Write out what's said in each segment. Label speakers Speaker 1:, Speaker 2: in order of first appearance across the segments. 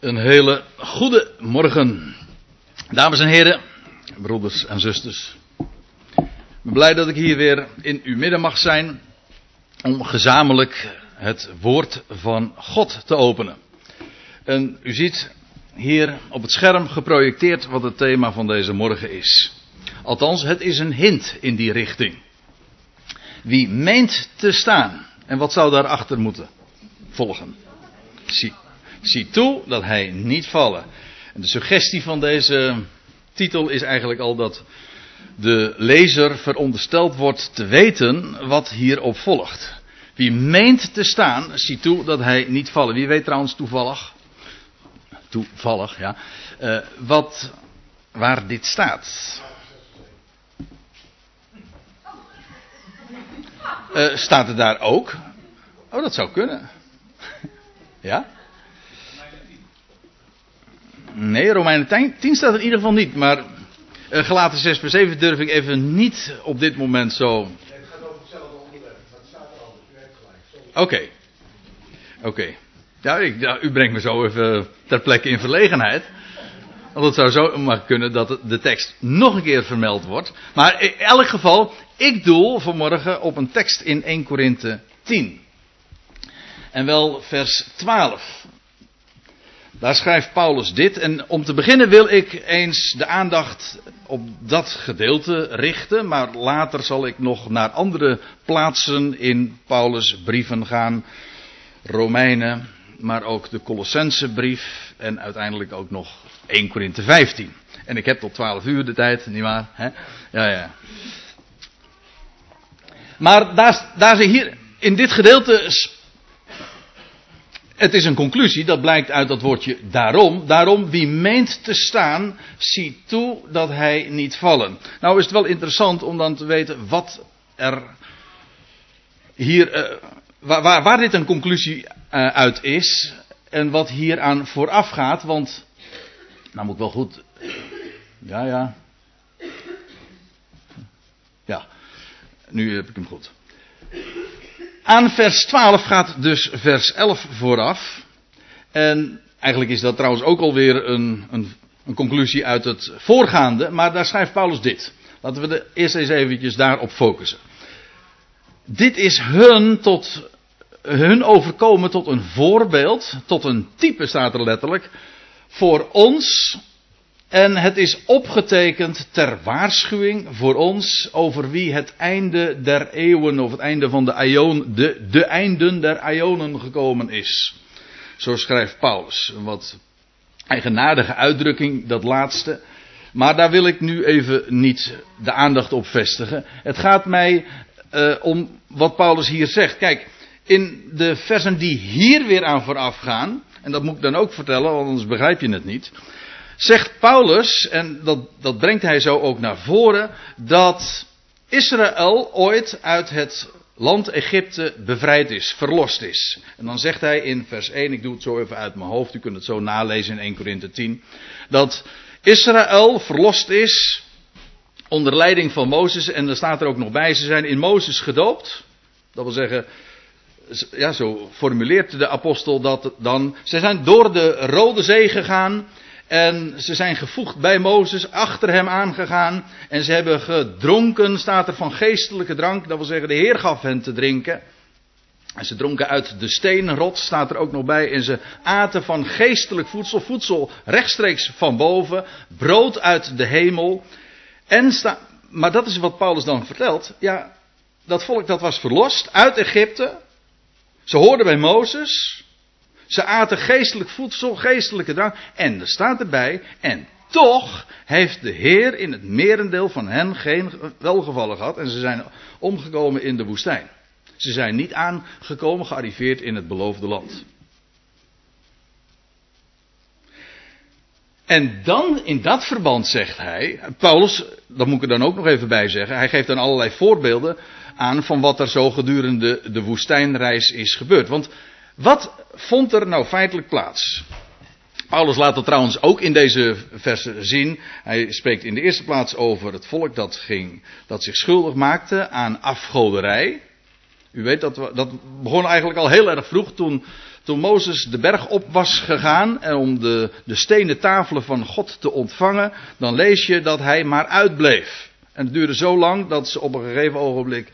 Speaker 1: Een hele goede morgen, dames en heren, broeders en zusters. Ik ben blij dat ik hier weer in uw midden mag zijn om gezamenlijk het woord van God te openen. En u ziet hier op het scherm geprojecteerd wat het thema van deze morgen is. Althans, het is een hint in die richting. Wie meent te staan, en wat zou daarachter moeten volgen? Zie Zie toe dat hij niet vallen. En de suggestie van deze titel is eigenlijk al dat de lezer verondersteld wordt te weten wat hierop volgt. Wie meent te staan, zie toe dat hij niet vallen. Wie weet trouwens toevallig, toevallig ja, uh, wat, waar dit staat. Uh, staat het daar ook? Oh, dat zou kunnen. ja? Nee, Romeinen 10 staat in ieder geval niet. Maar uh, gelaten 6 per 7 durf ik even niet op dit moment zo.
Speaker 2: Nee, het gaat over hetzelfde onderwerp. Maar het staat er al, u heeft gelijk.
Speaker 1: Oké. Oké. Okay. Ja, ja, u brengt me zo even ter plekke in verlegenheid. Want het zou zo maar kunnen dat de tekst nog een keer vermeld wordt. Maar in elk geval, ik doel vanmorgen op een tekst in 1 Korinthe 10. En wel vers 12. Daar schrijft Paulus dit. En om te beginnen wil ik eens de aandacht op dat gedeelte richten. Maar later zal ik nog naar andere plaatsen in Paulus' brieven gaan. Romeinen, maar ook de Colossense brief. En uiteindelijk ook nog 1 Korinthe 15. En ik heb tot 12 uur de tijd, nietwaar? Hè? Ja, ja. Maar daar, daar ze hier in dit gedeelte het is een conclusie, dat blijkt uit dat woordje daarom. Daarom, wie meent te staan, ziet toe dat hij niet vallen. Nou is het wel interessant om dan te weten wat er hier, uh, waar, waar, dit een conclusie uh, uit is. En wat hier aan vooraf gaat, want, nou moet ik wel goed, ja ja. Ja, nu heb ik hem goed. Aan vers 12 gaat dus vers 11 vooraf. En eigenlijk is dat trouwens ook alweer een, een, een conclusie uit het voorgaande. Maar daar schrijft Paulus dit. Laten we de eerst eens eventjes daarop focussen. Dit is hun tot hun overkomen tot een voorbeeld, tot een type staat er letterlijk, voor ons en het is opgetekend ter waarschuwing voor ons over wie het einde der eeuwen of het einde van de aion, de, de einden der aionen gekomen is. Zo schrijft Paulus. Een wat eigenaardige uitdrukking, dat laatste. Maar daar wil ik nu even niet de aandacht op vestigen. Het gaat mij uh, om wat Paulus hier zegt. Kijk, in de versen die hier weer aan vooraf gaan, en dat moet ik dan ook vertellen, anders begrijp je het niet zegt Paulus, en dat, dat brengt hij zo ook naar voren, dat Israël ooit uit het land Egypte bevrijd is, verlost is. En dan zegt hij in vers 1, ik doe het zo even uit mijn hoofd, u kunt het zo nalezen in 1 Korinthe 10, dat Israël verlost is onder leiding van Mozes, en er staat er ook nog bij, ze zijn in Mozes gedoopt. Dat wil zeggen, ja, zo formuleert de apostel dat dan. Ze zijn door de Rode Zee gegaan. En ze zijn gevoegd bij Mozes, achter hem aangegaan. En ze hebben gedronken, staat er van geestelijke drank. Dat wil zeggen, de Heer gaf hen te drinken. En ze dronken uit de steenrot, staat er ook nog bij. En ze aten van geestelijk voedsel, voedsel rechtstreeks van boven. Brood uit de hemel. En sta, maar dat is wat Paulus dan vertelt. Ja, dat volk dat was verlost uit Egypte. Ze hoorden bij Mozes. Ze aten geestelijk voedsel, geestelijke drank. En er staat erbij, en toch heeft de Heer in het merendeel van hen geen welgevallen gehad. En ze zijn omgekomen in de woestijn. Ze zijn niet aangekomen, gearriveerd in het beloofde land. En dan in dat verband zegt hij, Paulus, dat moet ik er dan ook nog even bij zeggen, hij geeft dan allerlei voorbeelden aan van wat er zo gedurende de woestijnreis is gebeurd. Want wat vond er nou feitelijk plaats? Paulus laat dat trouwens ook in deze versen zien. Hij spreekt in de eerste plaats over het volk dat, ging, dat zich schuldig maakte aan afgoderij. U weet dat, dat begon eigenlijk al heel erg vroeg toen, toen Mozes de berg op was gegaan en om de, de stenen tafelen van God te ontvangen, dan lees je dat hij maar uitbleef. En het duurde zo lang dat ze op een gegeven ogenblik,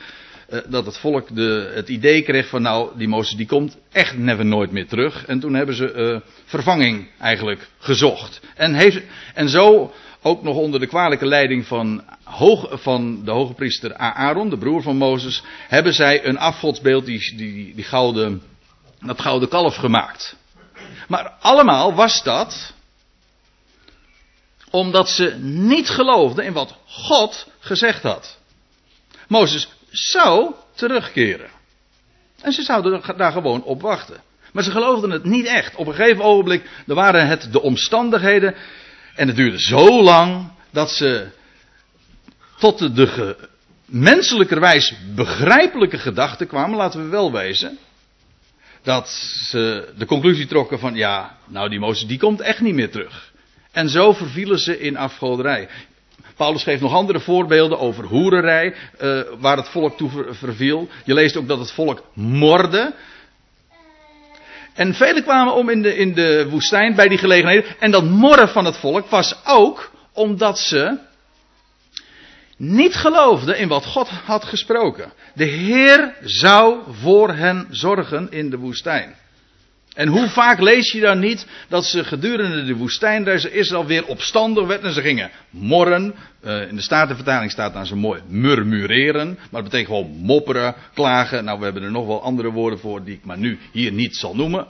Speaker 1: dat het volk de, het idee kreeg van nou, die Mozes die komt echt never nooit meer terug. En toen hebben ze eh, vervanging eigenlijk gezocht. En, en zo ook nog onder de kwalijke leiding van, hoog, van de hoge priester Aaron, de broer van Mozes, hebben zij een afgodsbeeld, die, die, die gouden, dat gouden kalf gemaakt. Maar allemaal was dat omdat ze niet geloofden in wat God gezegd had. Mozes zou terugkeren. En ze zouden daar gewoon op wachten. Maar ze geloofden het niet echt. Op een gegeven ogenblik, waren het de omstandigheden. En het duurde zo lang dat ze tot de, menselijkerwijs begrijpelijke gedachte kwamen, laten we wel wezen. Dat ze de conclusie trokken van, ja, nou die Mozes die komt echt niet meer terug. En zo vervielen ze in afgoderij. Paulus geeft nog andere voorbeelden over hoererij, uh, waar het volk toe verviel. Je leest ook dat het volk morde. En velen kwamen om in de, in de woestijn bij die gelegenheden. En dat morren van het volk was ook omdat ze niet geloofden in wat God had gesproken. De Heer zou voor hen zorgen in de woestijn. En hoe vaak lees je dan niet dat ze gedurende de woestijnreis Israël weer opstandig werd en ze gingen morren. Uh, in de Statenvertaling staat dan zo mooi murmureren. Maar dat betekent gewoon mopperen, klagen. Nou, we hebben er nog wel andere woorden voor die ik maar nu hier niet zal noemen.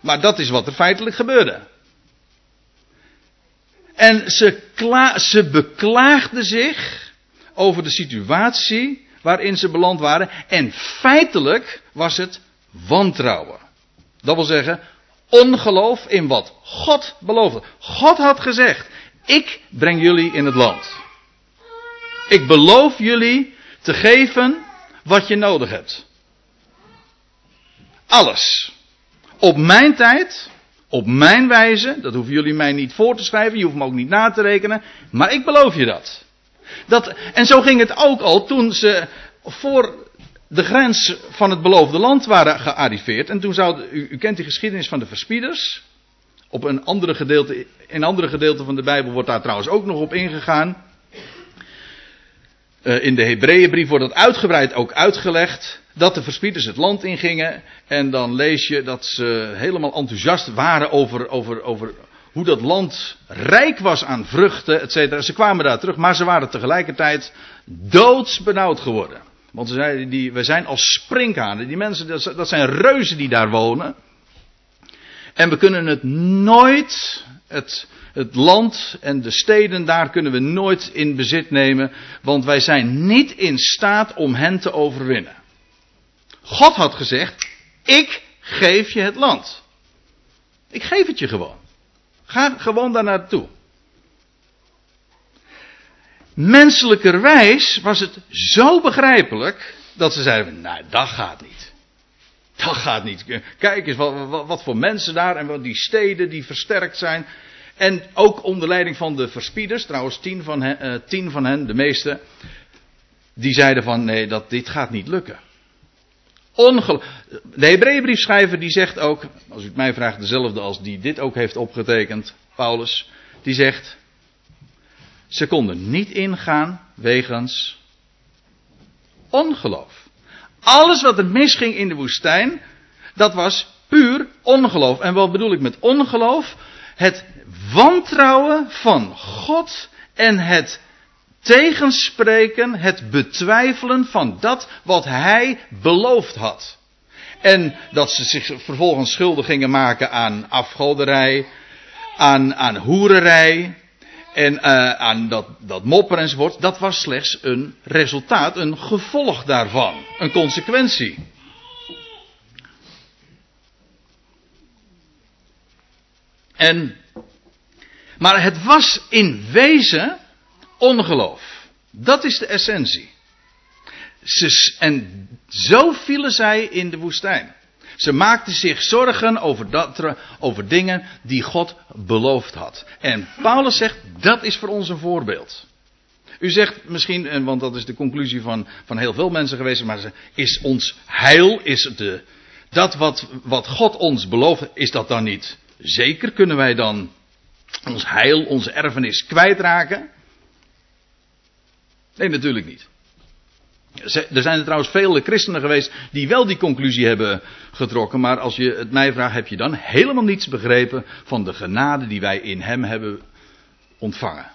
Speaker 1: Maar dat is wat er feitelijk gebeurde. En ze, kla ze beklaagden zich over de situatie waarin ze beland waren. En feitelijk was het wantrouwen. Dat wil zeggen, ongeloof in wat God beloofde. God had gezegd, ik breng jullie in het land. Ik beloof jullie te geven wat je nodig hebt. Alles. Op mijn tijd, op mijn wijze, dat hoeven jullie mij niet voor te schrijven, je hoeft me ook niet na te rekenen, maar ik beloof je dat. dat en zo ging het ook al toen ze voor de grens van het beloofde land waren gearriveerd. En toen zou, u, kent die geschiedenis van de verspieders. Op een andere gedeelte, in andere gedeelte van de Bijbel wordt daar trouwens ook nog op ingegaan. Uh, in de Hebreeënbrief wordt dat uitgebreid ook uitgelegd. Dat de verspieders het land ingingen. En dan lees je dat ze helemaal enthousiast waren over, over, over hoe dat land rijk was aan vruchten, et cetera. Ze kwamen daar terug, maar ze waren tegelijkertijd doodsbenauwd geworden. Want we zijn als sprinkhanen. Die mensen, dat zijn reuzen die daar wonen. En we kunnen het nooit, het, het land en de steden daar kunnen we nooit in bezit nemen. Want wij zijn niet in staat om hen te overwinnen. God had gezegd, ik geef je het land. Ik geef het je gewoon. Ga gewoon daar naartoe. Menselijkerwijs was het zo begrijpelijk dat ze zeiden: Nou, dat gaat niet. Dat gaat niet. Kijk eens wat, wat, voor mensen daar en wat die steden die versterkt zijn. En ook onder leiding van de verspieders, trouwens tien van hen, uh, tien van hen de meeste, die zeiden van nee, dat, dit gaat niet lukken. Ongel de Hebreeënbriefschrijver die zegt ook, als u het mij vraagt, dezelfde als die dit ook heeft opgetekend, Paulus, die zegt, ze konden niet ingaan wegens ongeloof. Alles wat er misging in de woestijn, dat was puur ongeloof. En wat bedoel ik met ongeloof? Het wantrouwen van God en het tegenspreken, het betwijfelen van dat wat Hij beloofd had. En dat ze zich vervolgens schuldig gingen maken aan afgoderij, aan, aan hoererij, en uh, aan dat, dat mopper enzovoort, dat was slechts een resultaat, een gevolg daarvan, een consequentie. En, maar het was in wezen ongeloof. Dat is de essentie. En zo vielen zij in de woestijn. Ze maakten zich zorgen over, dat, over dingen die God beloofd had. En Paulus zegt, dat is voor ons een voorbeeld. U zegt misschien, want dat is de conclusie van, van heel veel mensen geweest, maar is ons heil, is de, dat wat, wat God ons belooft, is dat dan niet zeker? Kunnen wij dan ons heil, onze erfenis kwijtraken? Nee, natuurlijk niet. Er zijn er trouwens vele christenen geweest die wel die conclusie hebben getrokken. Maar als je het mij vraagt, heb je dan helemaal niets begrepen van de genade die wij in hem hebben ontvangen.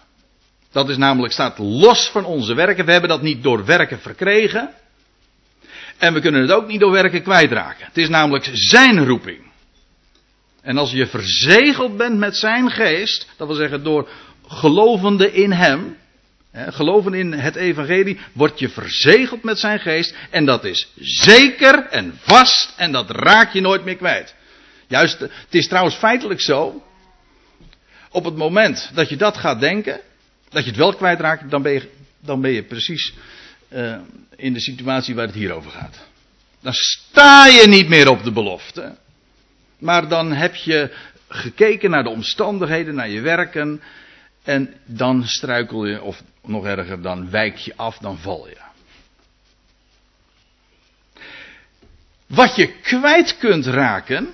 Speaker 1: Dat is namelijk, staat los van onze werken. We hebben dat niet door werken verkregen. En we kunnen het ook niet door werken kwijtraken. Het is namelijk zijn roeping. En als je verzegeld bent met zijn geest, dat wil zeggen door gelovende in hem, geloven in het evangelie, word je verzegeld met zijn geest. En dat is zeker en vast en dat raak je nooit meer kwijt. Juist, het is trouwens feitelijk zo. Op het moment dat je dat gaat denken, dat je het wel kwijtraakt, dan ben je, dan ben je precies uh, in de situatie waar het hier over gaat. Dan sta je niet meer op de belofte. Maar dan heb je gekeken naar de omstandigheden, naar je werken. En dan struikel je, of nog erger, dan wijk je af, dan val je. Wat je kwijt kunt raken,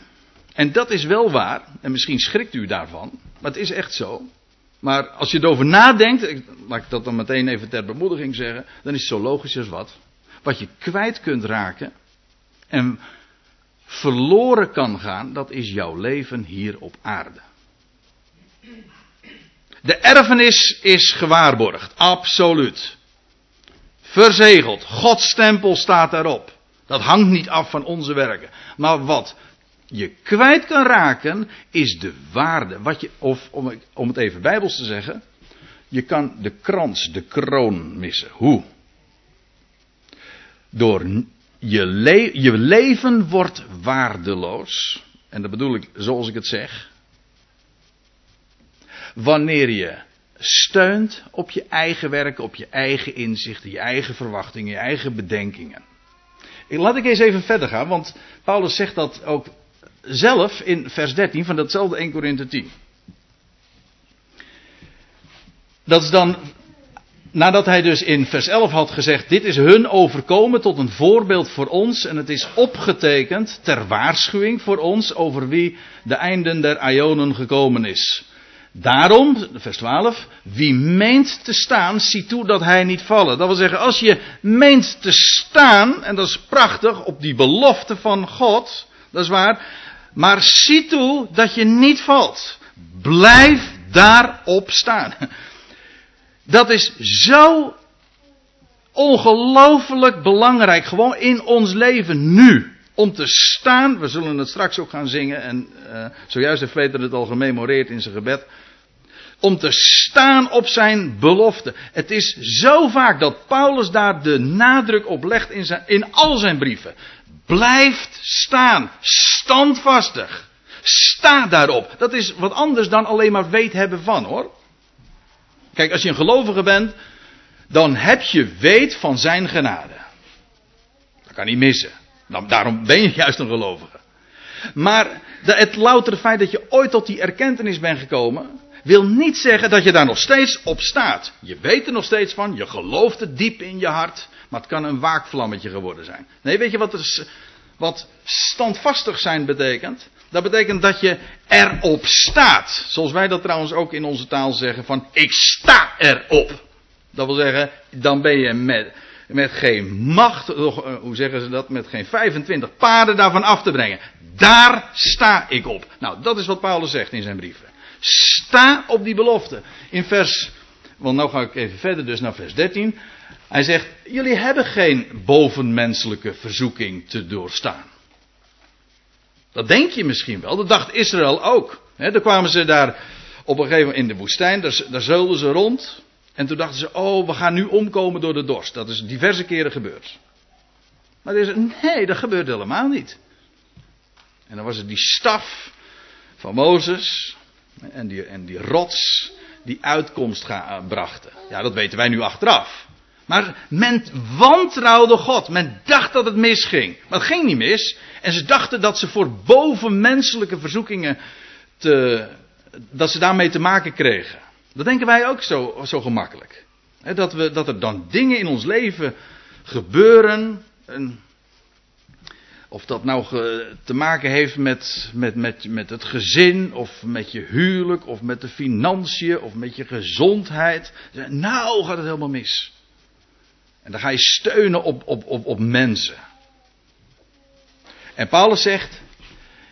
Speaker 1: en dat is wel waar, en misschien schrikt u daarvan, maar het is echt zo. Maar als je erover nadenkt, laat ik dat dan meteen even ter bemoediging zeggen, dan is het zo logisch als wat. Wat je kwijt kunt raken en verloren kan gaan, dat is jouw leven hier op aarde. De erfenis is gewaarborgd, absoluut. Verzegeld, Gods stempel staat daarop. Dat hangt niet af van onze werken. Maar wat je kwijt kan raken, is de waarde. Wat je, of om, om het even bijbels te zeggen, je kan de krans, de kroon missen. Hoe? Door je, je leven wordt waardeloos. En dat bedoel ik zoals ik het zeg. Wanneer je steunt op je eigen werk, op je eigen inzichten, je eigen verwachtingen, je eigen bedenkingen. Laat ik eens even verder gaan, want Paulus zegt dat ook zelf in vers 13 van datzelfde 1 Korinthe 10. Dat is dan nadat hij dus in vers 11 had gezegd: Dit is hun overkomen tot een voorbeeld voor ons. En het is opgetekend ter waarschuwing voor ons over wie de einden der Ionen gekomen is. Daarom, vers 12, wie meent te staan, zie toe dat hij niet vallen. Dat wil zeggen, als je meent te staan, en dat is prachtig, op die belofte van God, dat is waar, maar zie toe dat je niet valt. Blijf daarop staan. Dat is zo ongelooflijk belangrijk, gewoon in ons leven nu. Om te staan, we zullen het straks ook gaan zingen, en uh, zojuist heeft Peter het al gememoreerd in zijn gebed. Om te staan op zijn belofte. Het is zo vaak dat Paulus daar de nadruk op legt in, zijn, in al zijn brieven. Blijft staan, standvastig. Sta daarop. Dat is wat anders dan alleen maar weet hebben van hoor. Kijk, als je een gelovige bent, dan heb je weet van zijn genade. Dat kan niet missen. Nou, daarom ben je juist een gelovige. Maar het loutere feit dat je ooit tot die erkentenis bent gekomen, wil niet zeggen dat je daar nog steeds op staat. Je weet er nog steeds van, je gelooft het diep in je hart, maar het kan een waakvlammetje geworden zijn. Nee, weet je wat, er, wat standvastig zijn betekent? Dat betekent dat je erop staat. Zoals wij dat trouwens ook in onze taal zeggen van ik sta erop. Dat wil zeggen, dan ben je met, met geen macht, eh, hoe zeggen ze dat, met geen 25 paarden daarvan af te brengen. Daar sta ik op. Nou, dat is wat Paulus zegt in zijn brieven. Sta op die belofte. In vers, want nou ga ik even verder dus naar vers 13. Hij zegt, jullie hebben geen bovenmenselijke verzoeking te doorstaan. Dat denk je misschien wel. Dat dacht Israël ook. He, dan kwamen ze daar op een gegeven moment in de woestijn. Daar, daar zeulden ze rond. En toen dachten ze: Oh, we gaan nu omkomen door de dorst. Dat is diverse keren gebeurd. Maar is, nee, dat gebeurt helemaal niet. En dan was het die staf van Mozes. En die, en die rots die uitkomst brachten. Ja, dat weten wij nu achteraf. Maar men wantrouwde God. Men dacht dat het misging. Maar het ging niet mis. En ze dachten dat ze voor bovenmenselijke verzoekingen te, dat ze daarmee te maken kregen. Dat denken wij ook zo, zo gemakkelijk. dat, we, dat er dan dingen in ons leven gebeuren. En Of dat nou te maken heeft met, met, met, met het gezin, of met je huwelijk, of met de financiën, of met je gezondheid. Nou gaat het helemaal mis. En dan ga je steunen op, op, op, op mensen. En Paulus zegt,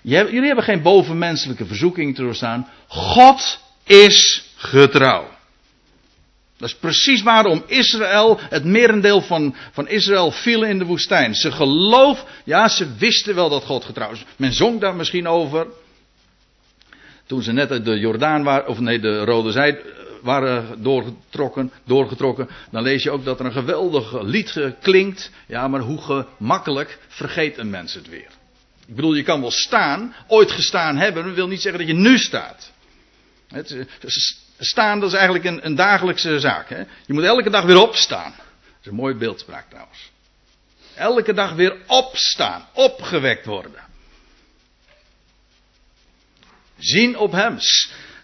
Speaker 1: "Je hebt- jullie hebben geen bovenmenselijke verzoeking te doorstaan. God is getrouw. Dat is precies waarom Israël, het merendeel van, van Israël, viel in de woestijn. Ze geloof, ja, ze wisten wel dat God getrouw is. Men zong daar misschien over. Toen ze net uit de Jordaan waren, of nee, de Rode Zij eh, waren doorgetrokken, doorgetrokken. Dan lees je ook dat er een geweldig lied klinkt. Ja, maar hoe gemakkelijk vergeet een mens het weer. Ik bedoel, je kan wel staan, ooit gestaan hebben, dat wil niet zeggen dat je nu staat. Het, eh, staan, dat is eigenlijk een, een dagelijkse zaak. Hè? Je moet elke dag weer opstaan. Dat is een mooie beeldspraak trouwens. Elke dag weer opstaan, opgewekt worden. Zien op hem.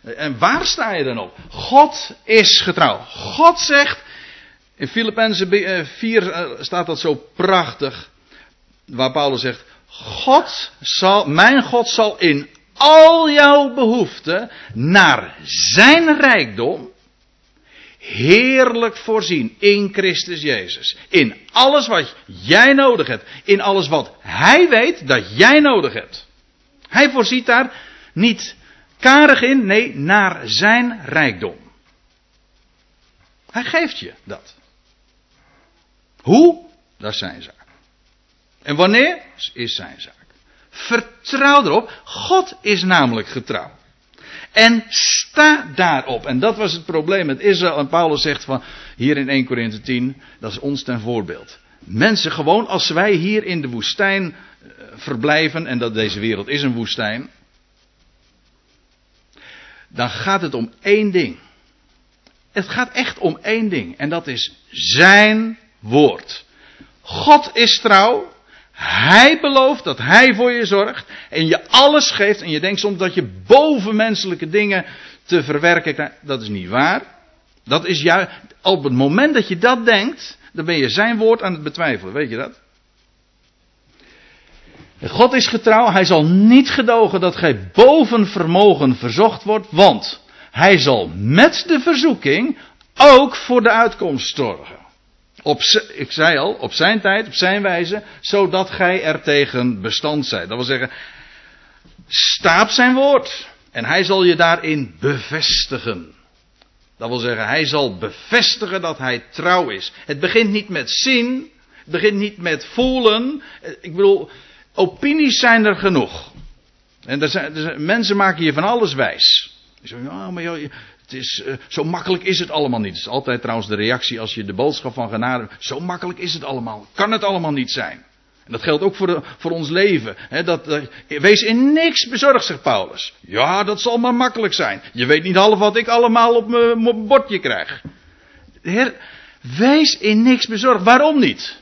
Speaker 1: En waar sta je dan op? God is getrouw. God zegt, in Filippenzen 4 staat dat zo prachtig, waar Paulus zegt, God zal, mijn God zal in al jouw behoeften naar zijn rijkdom heerlijk voorzien in Christus Jezus. In alles wat jij nodig hebt. In alles wat hij weet dat jij nodig hebt. Hij voorziet daar niet karig in, nee, naar zijn rijkdom. Hij geeft je dat. Hoe? Dat is zijn zaak. En wanneer? Is zijn zaak. Vertrouw erop. God is namelijk getrouw. En sta daarop. En dat was het probleem met Israël. En Paulus zegt van hier in 1 Korinthe 10, dat is ons ten voorbeeld. Mensen gewoon als wij hier in de woestijn eh, verblijven, en dat deze wereld is een woestijn, dan gaat het om één ding. Het gaat echt om één ding. En dat is zijn woord. God is trouw. Hij belooft dat hij voor je zorgt. En je alles geeft. En je denkt soms dat je bovenmenselijke dingen te verwerken krijgt. Dat is niet waar. Dat is juist. Op het moment dat je dat denkt. Dan ben je zijn woord aan het betwijfelen. Weet je dat? God is getrouw. Hij zal niet gedogen dat gij boven vermogen verzocht wordt. Want hij zal met de verzoeking ook voor de uitkomst zorgen. Op, ik zei al, op zijn tijd, op zijn wijze, zodat gij er tegen bestand zijt. Dat wil zeggen, sta op zijn woord. En hij zal je daarin bevestigen. Dat wil zeggen, hij zal bevestigen dat hij trouw is. Het begint niet met zien, het begint niet met voelen. Ik bedoel, opinies zijn er genoeg. En er zijn- mensen maken je van alles wijs. Die zeggen, ja, maar joh, het is, eh, zo makkelijk is het allemaal niet. Dat is altijd trouwens de reactie als je de boodschap van genade. Zo makkelijk is het allemaal. Kan het allemaal niet zijn. En dat geldt ook voor, de, voor ons leven. Dat, wees in niks bezorgd, zegt Paulus. Ja, dat zal maar makkelijk zijn. Je weet niet half wat ik allemaal op mijn bordje krijg. Wees in niks bezorgd. Waarom niet?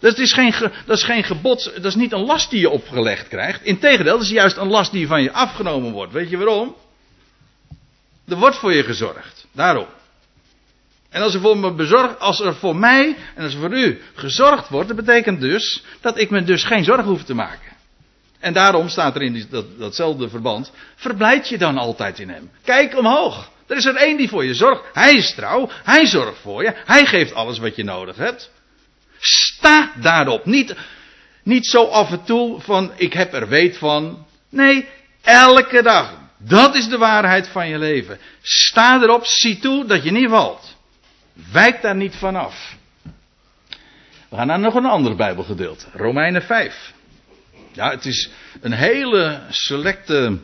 Speaker 1: Dat is, geen, ge- dat is geen gebod, dat is niet een last die je opgelegd krijgt. Integendeel, dat is juist een last die van je afgenomen wordt. Weet je waarom? Er wordt voor je gezorgd. Daarom. En als er voor me als er voor mij en als er voor u gezorgd wordt, dat betekent dus dat ik me dus geen zorgen hoef te maken. En daarom staat er in datzelfde verband, verblijd je dan altijd in hem. Kijk omhoog. Er is er één die voor je zorgt. Hij is trouw, hij zorgt voor je, hij geeft alles wat je nodig hebt. Sta daarop. Niet, niet zo af en toe van ik heb er weet van. Nee, elke dag. Dat is de waarheid van je leven. Sta erop, zie toe dat je niet valt. Wijk daar niet vanaf. We gaan naar nog een ander Bijbelgedeelte. Romeinen 5. Ja, het is een hele selecte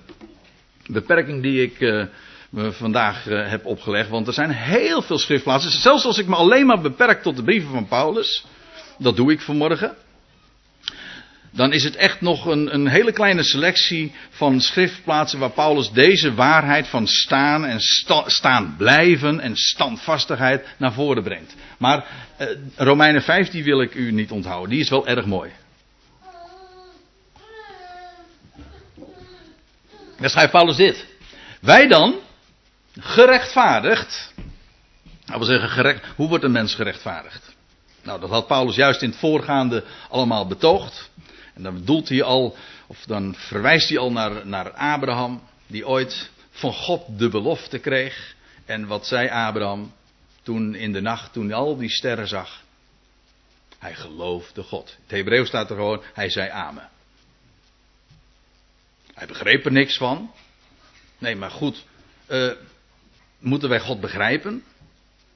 Speaker 1: beperking die ik eh, me vandaag eh, heb opgelegd. Want er zijn heel veel schriftplaatsen. Zelfs als ik me alleen maar beperk tot de brieven van Paulus. Dat doe ik vanmorgen. Dan is het echt nog een, een hele kleine selectie van schriftplaatsen waar Paulus deze waarheid van staan en sta- staan blijven en standvastigheid naar voren brengt. Maar eh, Romeinen 5 die wil ik u niet onthouden. Die is wel erg mooi. Dan schrijft Paulus dit. Wij dan, gerechtvaardigd. Dat wil zeggen, gerecht, hoe wordt een mens gerechtvaardigd? Nou, dat had Paulus juist in het voorgaande allemaal betoogd. En dan bedoelt hij al, of dan verwijst hij al naar, naar Abraham, die ooit van God de belofte kreeg. En wat zei Abraham toen in de nacht, toen hij al die sterren zag? Hij geloofde God. Het Hebreeuws staat er gewoon, hij zei amen. Hij begreep er niks van. Nee, maar goed, uh, moeten wij God begrijpen?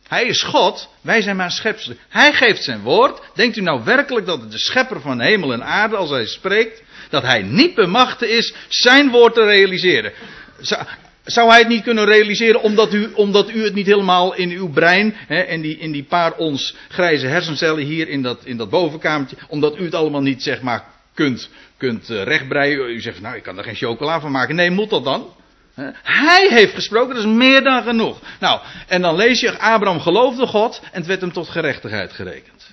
Speaker 1: Hij is God, wij zijn maar schepselen. Hij geeft zijn woord. Denkt u nou werkelijk dat de schepper van hemel en aarde, als hij spreekt, dat hij niet bemachtigd is zijn woord te realiseren? Zou hij het niet kunnen realiseren omdat u, omdat u het niet helemaal in uw brein, hè, in, die, in die paar ons grijze hersencellen hier in dat, in dat bovenkamertje, omdat u het allemaal niet zeg maar kunt, kunt uh, rechtbreien. U zegt, nou ik kan er geen chocola van maken. Nee, moet dat dan? Hij heeft gesproken, dat is meer dan genoeg. Nou, en dan lees je, Abraham geloofde God en het werd hem tot gerechtigheid gerekend.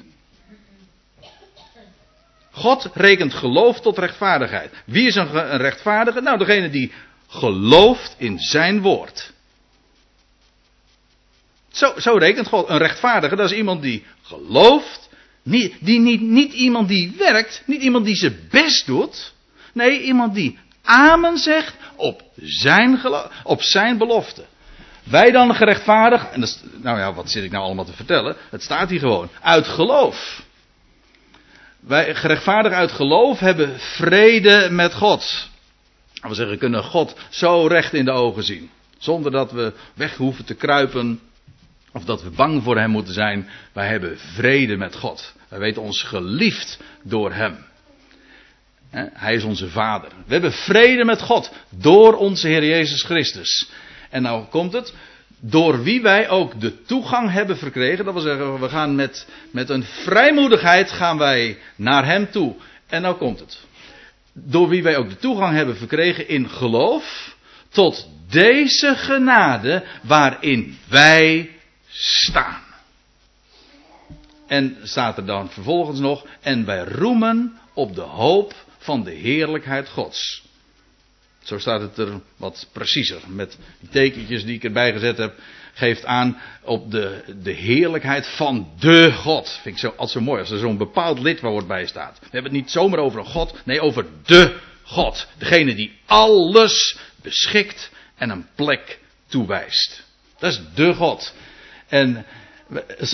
Speaker 1: God rekent geloof tot rechtvaardigheid. Wie is een, rechtvaardige? Nou, degene die gelooft in zijn woord. Zo, zo rekent God. Een rechtvaardige, dat is iemand die gelooft. Niet, die, niet, niet iemand die werkt, niet iemand die zijn best doet. Nee, iemand die amen zegt op zijn, op zijn belofte. Wij dan gerechtvaardigd, en dat nou ja, wat zit ik nou allemaal te vertellen? Het staat hier gewoon, uit geloof. Wij gerechtvaardigd uit geloof hebben vrede met God. We zeggen, kunnen God zo recht in de ogen zien. Zonder dat we weg hoeven te kruipen. Of dat we bang voor Hem moeten zijn. Wij hebben vrede met God. Wij weten ons geliefd door Hem. Hij is onze Vader. We hebben vrede met God. Door onze Heer Jezus Christus. En nou komt het. Door wie wij ook de toegang hebben verkregen. Dat wil zeggen, we gaan met, met een vrijmoedigheid gaan wij naar Hem toe. En nou komt het door wie wij ook de toegang hebben verkregen in geloof, tot deze genade waarin wij staan. En staat er dan vervolgens nog, en wij roemen op de hoop van de heerlijkheid Gods. Zo staat het er wat preciezer, met die tekentjes die ik erbij gezet heb geeft aan op de, de heerlijkheid van de God. Vind ik zo, altijd zo mooi als er zo'n bepaald lidwoord bij staat. We hebben het niet zomaar over een God, nee over de God. Degene die alles beschikt en een plek toewijst. Dat is de God. En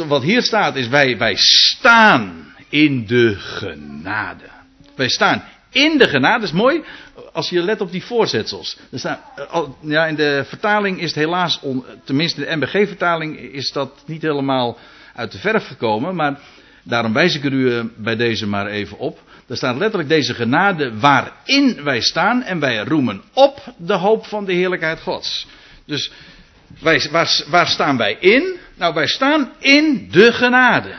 Speaker 1: wat hier staat is wij, wij staan in de genade. Wij staan in de genade, dat is mooi als je let op die voorzetsels. Er eh, ja, in de vertaling is het helaas, tenminste de MBG-vertaling, is dat niet helemaal uit de verf gekomen. Maar daarom wijs ik er u eh, bij deze maar even op. Er staat letterlijk deze genade waarin wij staan en wij roemen op de hoop van de heerlijkheid Gods. Dus wij, waar staan wij in? Nou, wij staan in de genade.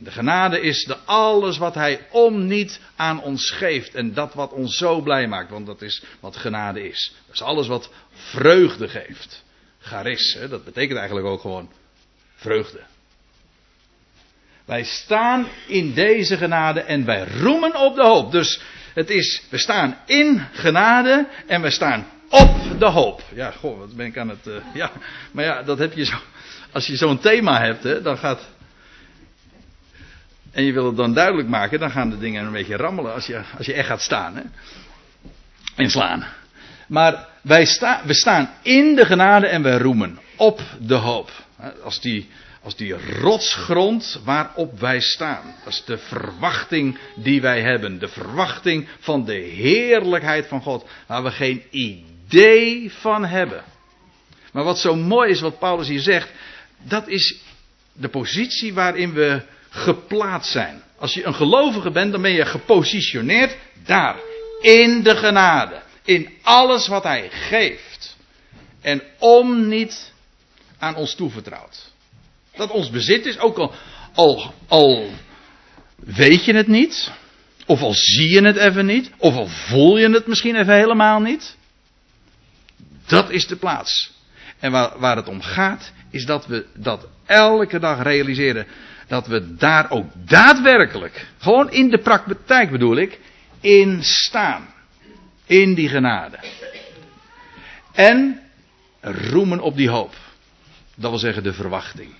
Speaker 1: De genade is de alles wat hij om niet aan ons geeft. En dat wat ons zo blij maakt. Want dat is wat genade is. Dat is alles wat vreugde geeft. Charis, hè, dat betekent eigenlijk ook gewoon vreugde. Wij staan in deze genade en wij roemen op de hoop. Dus het is, we staan in genade en we staan op de hoop. Ja, goh, wat ben ik aan het. Uh, ja, maar ja, dat heb je zo. Als je zo'n thema hebt, hè, dan gaat en je wil het dan duidelijk maken, dan gaan de dingen een beetje rammelen als je, als je echt gaat staan. Hè? En slaan. Maar wij sta, we staan in de genade en wij roemen op de hoop. Als die, als die rotsgrond waarop wij staan. Dat is de verwachting die wij hebben. De verwachting van de heerlijkheid van God. Waar we geen idee van hebben. Maar wat zo mooi is wat Paulus hier zegt. Dat is de positie waarin we geplaatst zijn. Als je een gelovige bent, dan ben je gepositioneerd daar. In de genade. In alles wat hij geeft. En om niet aan ons toevertrouwd. Dat ons bezit is, ook al, al, al weet je het niet. Of al zie je het even niet. Of al voel je het misschien even helemaal niet. Dat is de plaats. En waar, waar het om gaat, is dat we dat elke dag realiseren dat we daar ook daadwerkelijk, gewoon in de praktijk bedoel ik, in staan. In die genade. En roemen op die hoop. Dat wil zeggen de verwachting.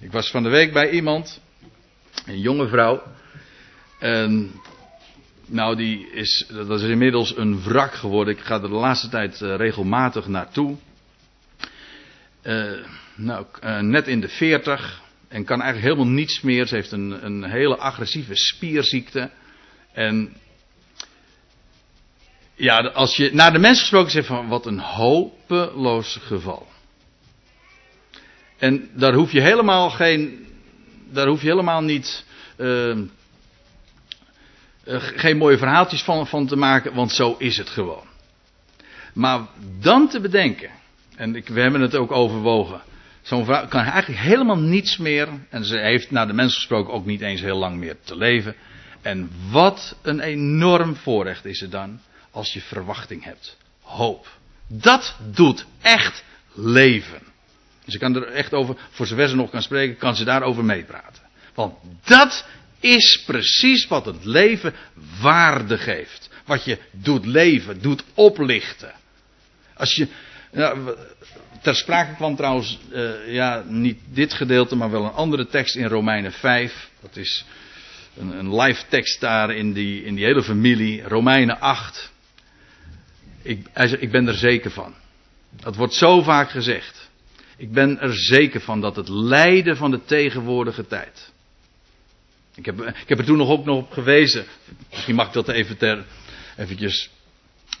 Speaker 1: Ik was van de week bij iemand, een jonge vrouw. Nou, die is, dat is inmiddels een wrak geworden. Ik ga er de laatste tijd uh, regelmatig naartoe. Uh, nou, uh, net in de 40 en kan eigenlijk helemaal niets meer. Ze heeft een, een hele agressieve spierziekte. En ja, als je naar de mensen gesproken zegt van wat een hopeloos geval. En daar hoef je helemaal geen, daar hoef je helemaal niet, uh, geen mooie verhaaltjes van, van te maken, want zo is het gewoon. Maar dan te bedenken, en ik, we hebben het ook overwogen, zo'n vrouw kan eigenlijk helemaal niets meer, en ze heeft naar de mensen gesproken ook niet eens heel lang meer te leven. En wat een enorm voorrecht is het dan als je verwachting hebt. Hoop. Dat doet echt leven. Ik kan er echt over, voor zover ze nog kan spreken, kan ze daarover meepraten. Want dat is precies wat het leven waarde geeft. Wat je doet leven, doet oplichten. Als je, ja, ter sprake kwam trouwens, uh, ja, niet dit gedeelte, maar wel een andere tekst in Romeinen 5. Dat is een, een live tekst daar in die, in die hele familie. Romeinen 8. Ik, ik ben er zeker van. Dat wordt zo vaak gezegd. Ik ben er zeker van dat het lijden van de tegenwoordige tijd. Ik heb, ik heb er toen nog ook nog op gewezen. Misschien mag ik dat even ter, eventjes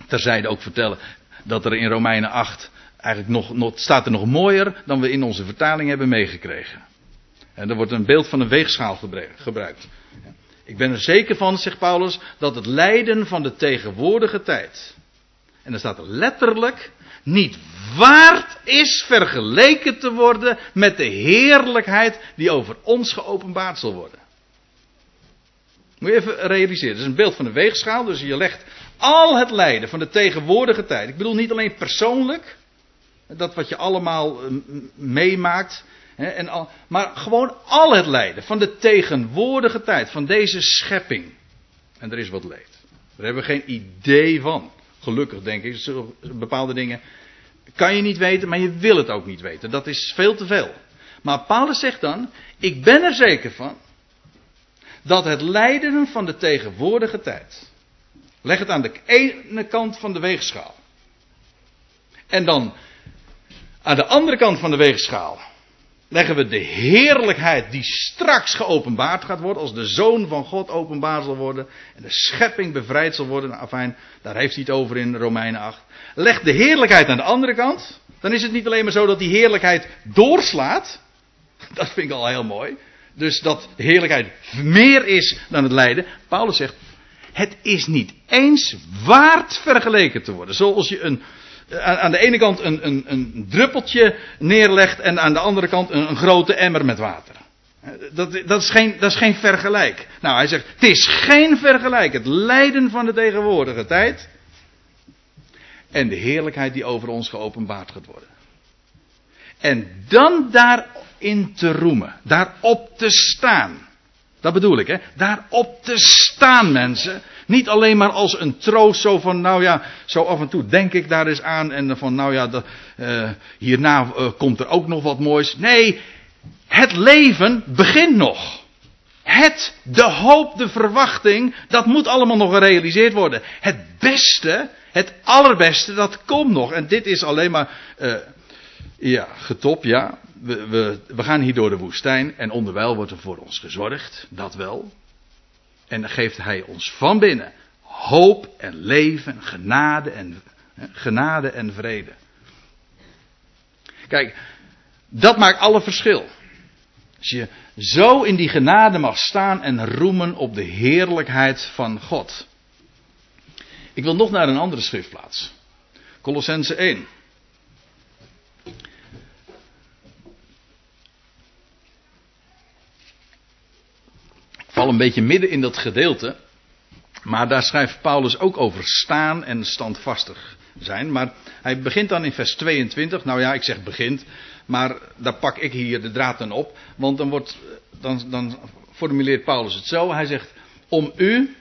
Speaker 1: terzijde ook vertellen. Dat er in Romeinen 8 eigenlijk nog, nog, staat er nog mooier dan we in onze vertaling hebben meegekregen. En er wordt een beeld van een weegschaal gebruikt. Ik ben er zeker van, zegt Paulus, dat het lijden van de tegenwoordige tijd. En dan staat er letterlijk niet waard is vergeleken te worden met de heerlijkheid die over ons geopenbaard zal worden. Moet je even realiseren. Het is een beeld van een weegschaal. Dus je legt al het lijden van de tegenwoordige tijd. Ik bedoel niet alleen persoonlijk. Dat wat je allemaal uh, meemaakt. En maar gewoon al het lijden van de tegenwoordige tijd. Van deze schepping. En er is wat leed. Daar hebben we geen idee van. Gelukkig denk ik. Bepaalde dingen kan je niet weten, maar je wil het ook niet weten. Dat is veel te veel. Maar Paulus zegt dan: Ik ben er zeker van dat het lijden van de tegenwoordige tijd. Leg het aan de ene kant van de weegschaal. En dan aan de andere kant van de weegschaal leggen we de heerlijkheid die straks geopenbaard gaat worden, als de Zoon van God openbaar zal worden en de schepping bevrijd zal worden. Nou, afijn, daar heeft hij het over in Romeinen 8. Leg de heerlijkheid aan de andere kant, dan is het niet alleen maar zo dat die heerlijkheid doorslaat. Dat vind ik al heel mooi. Dus dat de heerlijkheid meer is dan het lijden. Paulus zegt, het is niet eens waard vergeleken te worden. Zoals je een, aan de ene kant een, een, een druppeltje neerlegt en aan de andere kant een, een grote emmer met water. Dat, dat, is geen, dat is geen vergelijk. Nou, hij zegt, het is geen vergelijk. Het lijden van de tegenwoordige tijd en de heerlijkheid die over ons geopenbaard gaat worden. En dan daarin te roemen, daarop te staan. Dat bedoel ik, hè? Daarop te staan, mensen. Niet alleen maar als een troost, zo van, nou ja, zo af en toe denk ik daar eens aan. En van, nou ja, uh, hierna uh, komt er ook nog wat moois. Nee, het leven begint nog. Het, de hoop, de verwachting, dat moet allemaal nog gerealiseerd worden. Het beste, het allerbeste, dat komt nog. En dit is alleen maar, uh, ja, getop, ja. We, we, gaan hier door de woestijn en onderwijl wordt er voor ons gezorgd, dat wel. En dan geeft hij ons van binnen hoop en leven, genade en, genade en vrede. Kijk, dat maakt alle verschil. Als je zo in die genade mag staan en roemen op de heerlijkheid van God. Ik wil nog naar een andere schriftplaats. Colossense 1. Val een beetje midden in dat gedeelte. Maar daar schrijft Paulus ook over staan en standvastig zijn. Maar hij begint dan in vers 22. Nou ja, ik zeg begint. Maar daar pak ik hier de draad dan op. Want dan, wordt, dan, dan formuleert Paulus het zo. Hij zegt: Om u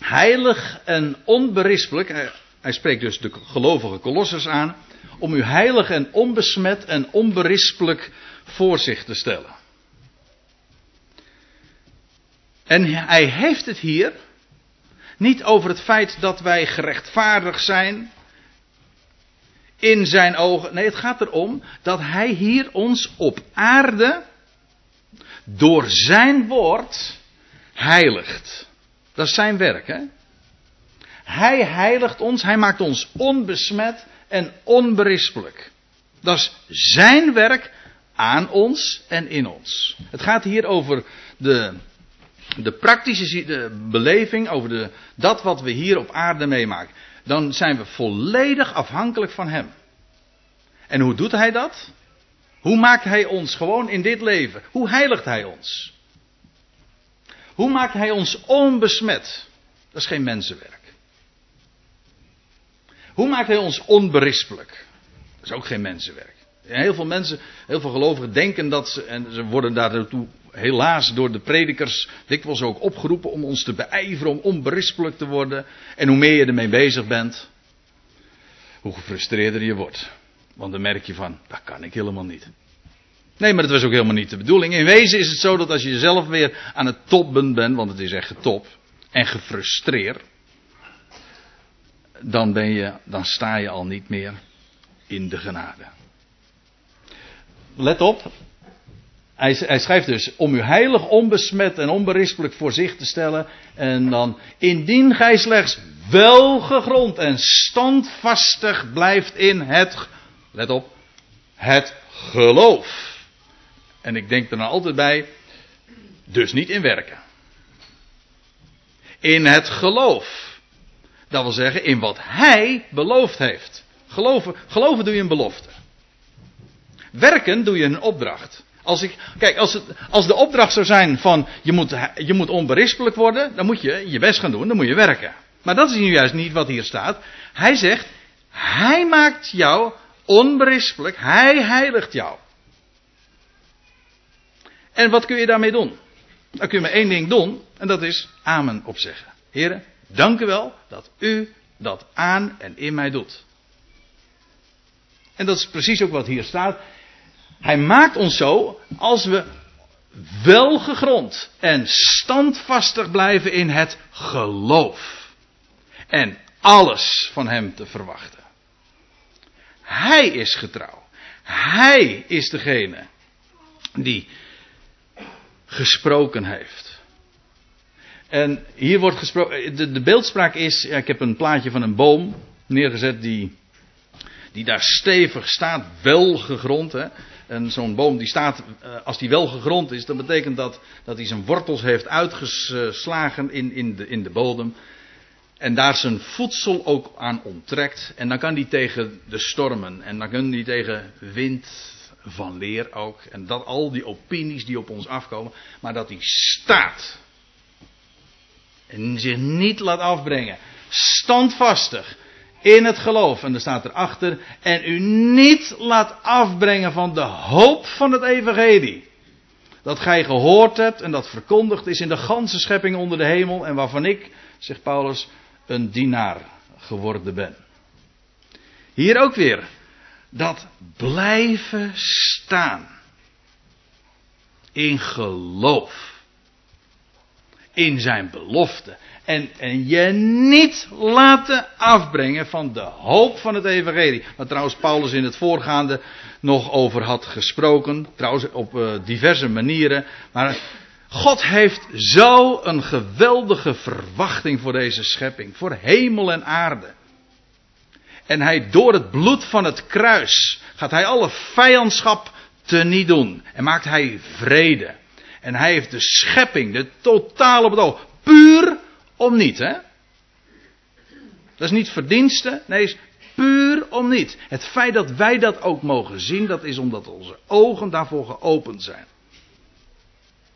Speaker 1: heilig en onberispelijk. Hij spreekt dus de gelovige kolossers aan. Om u heilig en onbesmet en onberispelijk voor zich te stellen. En hij heeft het hier niet over het feit dat wij gerechtvaardigd zijn in zijn ogen. Nee, het gaat erom dat hij hier ons op aarde door zijn woord heiligt. Dat is zijn werk, hè? Hij heiligt ons, hij maakt ons onbesmet en onberispelijk. Dat is zijn werk aan ons en in ons. Het gaat hier over de, de praktische beleving, over de, dat wat we hier op aarde meemaken. Dan zijn we volledig afhankelijk van Hem. En hoe doet Hij dat? Hoe maakt Hij ons gewoon in dit leven? Hoe heiligt Hij ons? Hoe maakt Hij ons onbesmet? Dat is geen mensenwerk. Hoe maakt Hij ons onberispelijk? Dat is ook geen mensenwerk. Heel veel mensen, heel veel gelovigen denken dat ze, en ze worden daartoe helaas door de predikers dikwijls ook opgeroepen om ons te beijveren, om onberispelijk te worden. En hoe meer je ermee bezig bent, hoe gefrustreerder je wordt. Want dan merk je van, dat kan ik helemaal niet. Nee, maar dat was ook helemaal niet de bedoeling. In wezen is het zo dat als je zelf weer aan het toppen bent, want het is echt top, en gefrustreerd, dan ben je, dan sta je al niet meer in de genade. Let op. Hij, hij schrijft dus om u heilig, onbesmet en onberispelijk voor zich te stellen. En dan, indien gij slechts welgegrond en standvastig blijft in het, let op, het geloof. En ik denk er dan altijd bij, dus niet in werken. In het geloof. Dat wil zeggen, in wat hij beloofd heeft. Geloven, geloven doe je een belofte. Werken doe je een opdracht. Als ik, kijk, als, het, als de opdracht zou zijn van je moet, je moet onberispelijk worden, dan moet je je best gaan doen, dan moet je werken. Maar dat is nu juist niet wat hier staat. Hij zegt, hij maakt jou onberispelijk, hij heiligt jou. En wat kun je daarmee doen? Dan kun je maar één ding doen, en dat is amen opzeggen. Heren, dank u wel dat u dat aan en in mij doet. En dat is precies ook wat hier staat. Hij maakt ons zo als we welgegrond en standvastig blijven in het geloof. En alles van Hem te verwachten. Hij is getrouw. Hij is degene die gesproken heeft. En hier wordt gesproken. De, beeldspraak is. Ik heb een plaatje van een boom neergezet die. Die daar stevig staat, wel gegrond. Hè. En zo'n boom die staat, eh, als die wel gegrond is, dan betekent dat dat hij zijn wortels heeft uitgeslagen in, in, de, in de bodem. En daar zijn voedsel ook aan onttrekt. En dan kan die tegen de stormen. En dan kan die tegen wind van leer ook. En dat al die opinies die op ons afkomen. Maar dat die staat. En zich niet laat afbrengen. Standvastig in het geloof. En er staat erachter. En u niet laat afbrengen van de hoop van het evangelie. Dat gij gehoord hebt en dat verkondigd is in de ganse schepping onder de hemel. En waarvan ik, zegt Paulus, een dienaar geworden ben. Hier ook weer. Dat blijven staan. In geloof. In zijn belofte. En, en je niet laten afbrengen van de hoop van het evangelie. Waar trouwens Paulus in het voorgaande nog over had gesproken. Trouwens op uh, diverse manieren. Maar God heeft zo een geweldige verwachting voor deze schepping. Voor hemel en aarde. En hij door het bloed van het kruis gaat hij alle vijandschap teniet doen. En maakt hij vrede. En hij heeft de schepping, de totale bedoel, puur om niet, hè? Dat is niet verdienste, nee, is puur om niet. Het feit dat wij dat ook mogen zien, dat is omdat onze ogen daarvoor geopend zijn.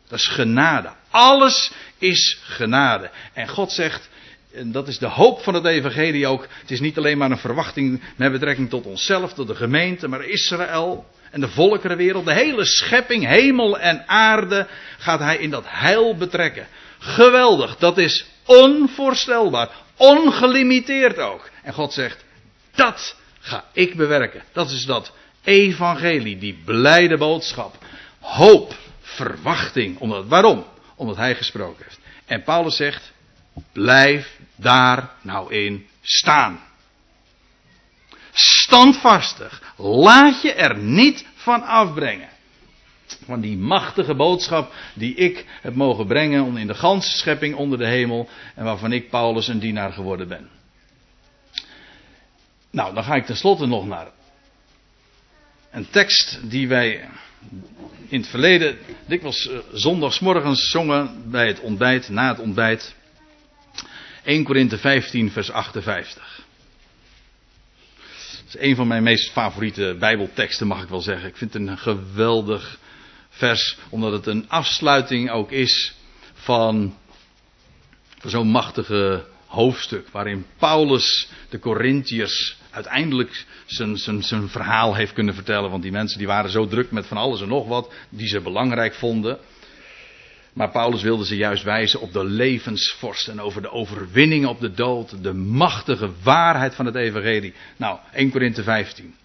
Speaker 1: Dat is genade. Alles is genade. En God zegt, en dat is de hoop van het evangelie ook. Het is niet alleen maar een verwachting met betrekking tot onszelf, tot de gemeente, maar Israël en de volkerenwereld, de hele schepping, hemel en aarde, gaat hij in dat heil betrekken. Geweldig, dat is onvoorstelbaar, ongelimiteerd ook. En God zegt, dat ga ik bewerken. Dat is dat evangelie, die blijde boodschap. Hoop, verwachting. Omdat, waarom? Omdat hij gesproken heeft. En Paulus zegt, blijf daar nou in staan. Standvastig. Laat je er niet van afbrengen. Van die machtige boodschap die ik heb mogen brengen in de ganse schepping onder de hemel. En waarvan ik Paulus een dienaar geworden ben. Nou, dan ga ik tenslotte nog naar een tekst die wij in het verleden dikwijls uh, zondagsmorgens zongen bij het ontbijt, na het ontbijt. 1 Korinthe 15, vers 58. Dat is een van mijn meest favoriete Bijbelteksten, mag ik wel zeggen. Ik vind het een geweldig vers, omdat het een afsluiting ook is van, zo'n machtige hoofdstuk. Waarin Paulus de Corinthiërs uiteindelijk zijn, zijn, zijn verhaal heeft kunnen vertellen. Want die mensen die waren zo druk met van alles en nog wat die ze belangrijk vonden. Maar Paulus wilde ze juist wijzen op de levensvorst en over de overwinningen op de dood. De machtige waarheid van het evangelie. Nou, 1 Korinthe 15.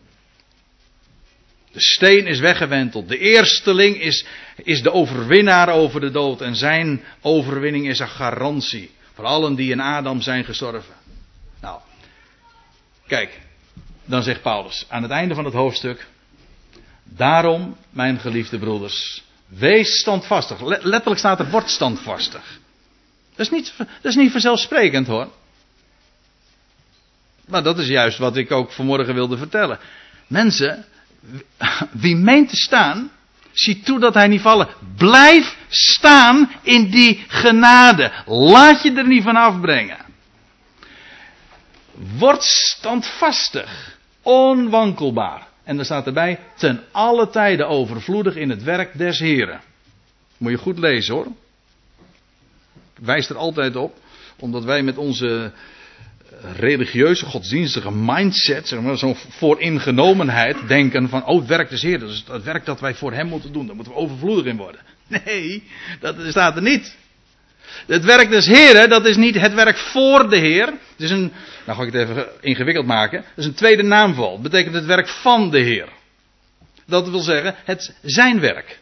Speaker 1: De steen is weggewenteld. De eersteling is, is de overwinnaar over de dood. En zijn overwinning is een garantie. Voor allen die in Adam zijn gestorven. Nou, kijk. Dan zegt Paulus aan het einde van het hoofdstuk. Daarom, mijn geliefde broeders, wees standvastig. Letterlijk staat er, word standvastig. Dat is niet, dat is niet vanzelfsprekend hoor. Maar dat is juist wat ik ook vanmorgen wilde vertellen. Mensen, wie meent te staan, zie toe dat hij niet vallen. Blijf staan in die genade. Laat je er niet van afbrengen. Word standvastig, onwankelbaar. En er staat erbij, ten alle tijden overvloedig in het werk des Heren. Moet je goed lezen hoor. Ik wijs er altijd op, omdat wij met onze religieuze, godsdienstige mindset, zeg maar, zo'n vooringenomenheid, denken van, oh, het werk des Heer, dat is het werk dat wij voor Hem moeten doen, daar moeten we overvloedig in worden. Nee, dat staat er niet. Het werk des Heeren, dat is niet het werk voor de Heer. Het is een, nou ga ik het even ingewikkeld maken, dat is een tweede naamval. Het betekent het werk van de Heer. Dat wil zeggen, het zijn werk.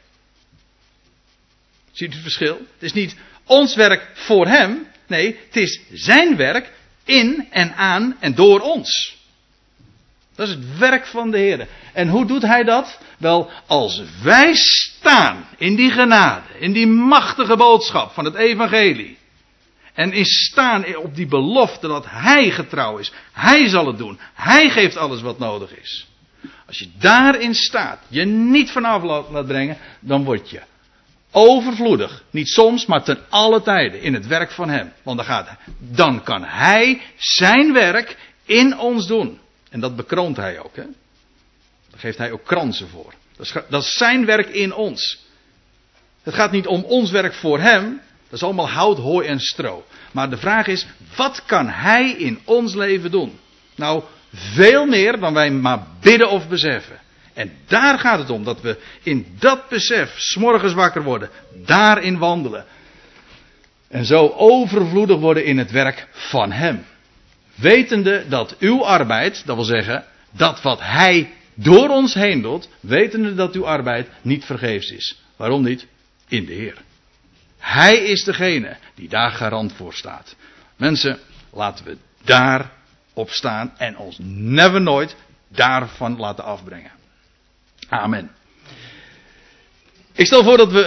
Speaker 1: Ziet u het verschil? Het is niet ons werk voor Hem, nee, het is zijn werk in en aan en door ons. Dat is het werk van de Heer. En hoe doet hij dat? Wel, als wij staan in die genade, in die machtige boodschap van het evangelie. En is staan op die belofte dat hij getrouw is. Hij zal het doen. Hij geeft alles wat nodig is. Als je daarin staat, je niet vanaf laat brengen, dan word je Overvloedig. Niet soms, maar ten alle tijden in het werk van Hem. Want dan, gaat, dan kan Hij zijn werk in ons doen. En dat bekroont Hij ook. Hè? Daar geeft Hij ook kransen voor. Dat is, dat is zijn werk in ons. Het gaat niet om ons werk voor Hem. Dat is allemaal hout, hooi en stro. Maar de vraag is, wat kan Hij in ons leven doen? Nou, veel meer dan wij maar bidden of beseffen. En daar gaat het om, dat we in dat besef s'morgens wakker worden, daarin wandelen. En zo overvloedig worden in het werk van Hem. Wetende dat uw arbeid, dat wil zeggen, dat wat Hij door ons heen doet, wetende dat uw arbeid niet vergeefs is. Waarom niet? In de Heer. Hij is degene die daar garant voor staat. Mensen, laten we daar op staan en ons never nooit daarvan laten afbrengen. Amen. Ik stel voor dat we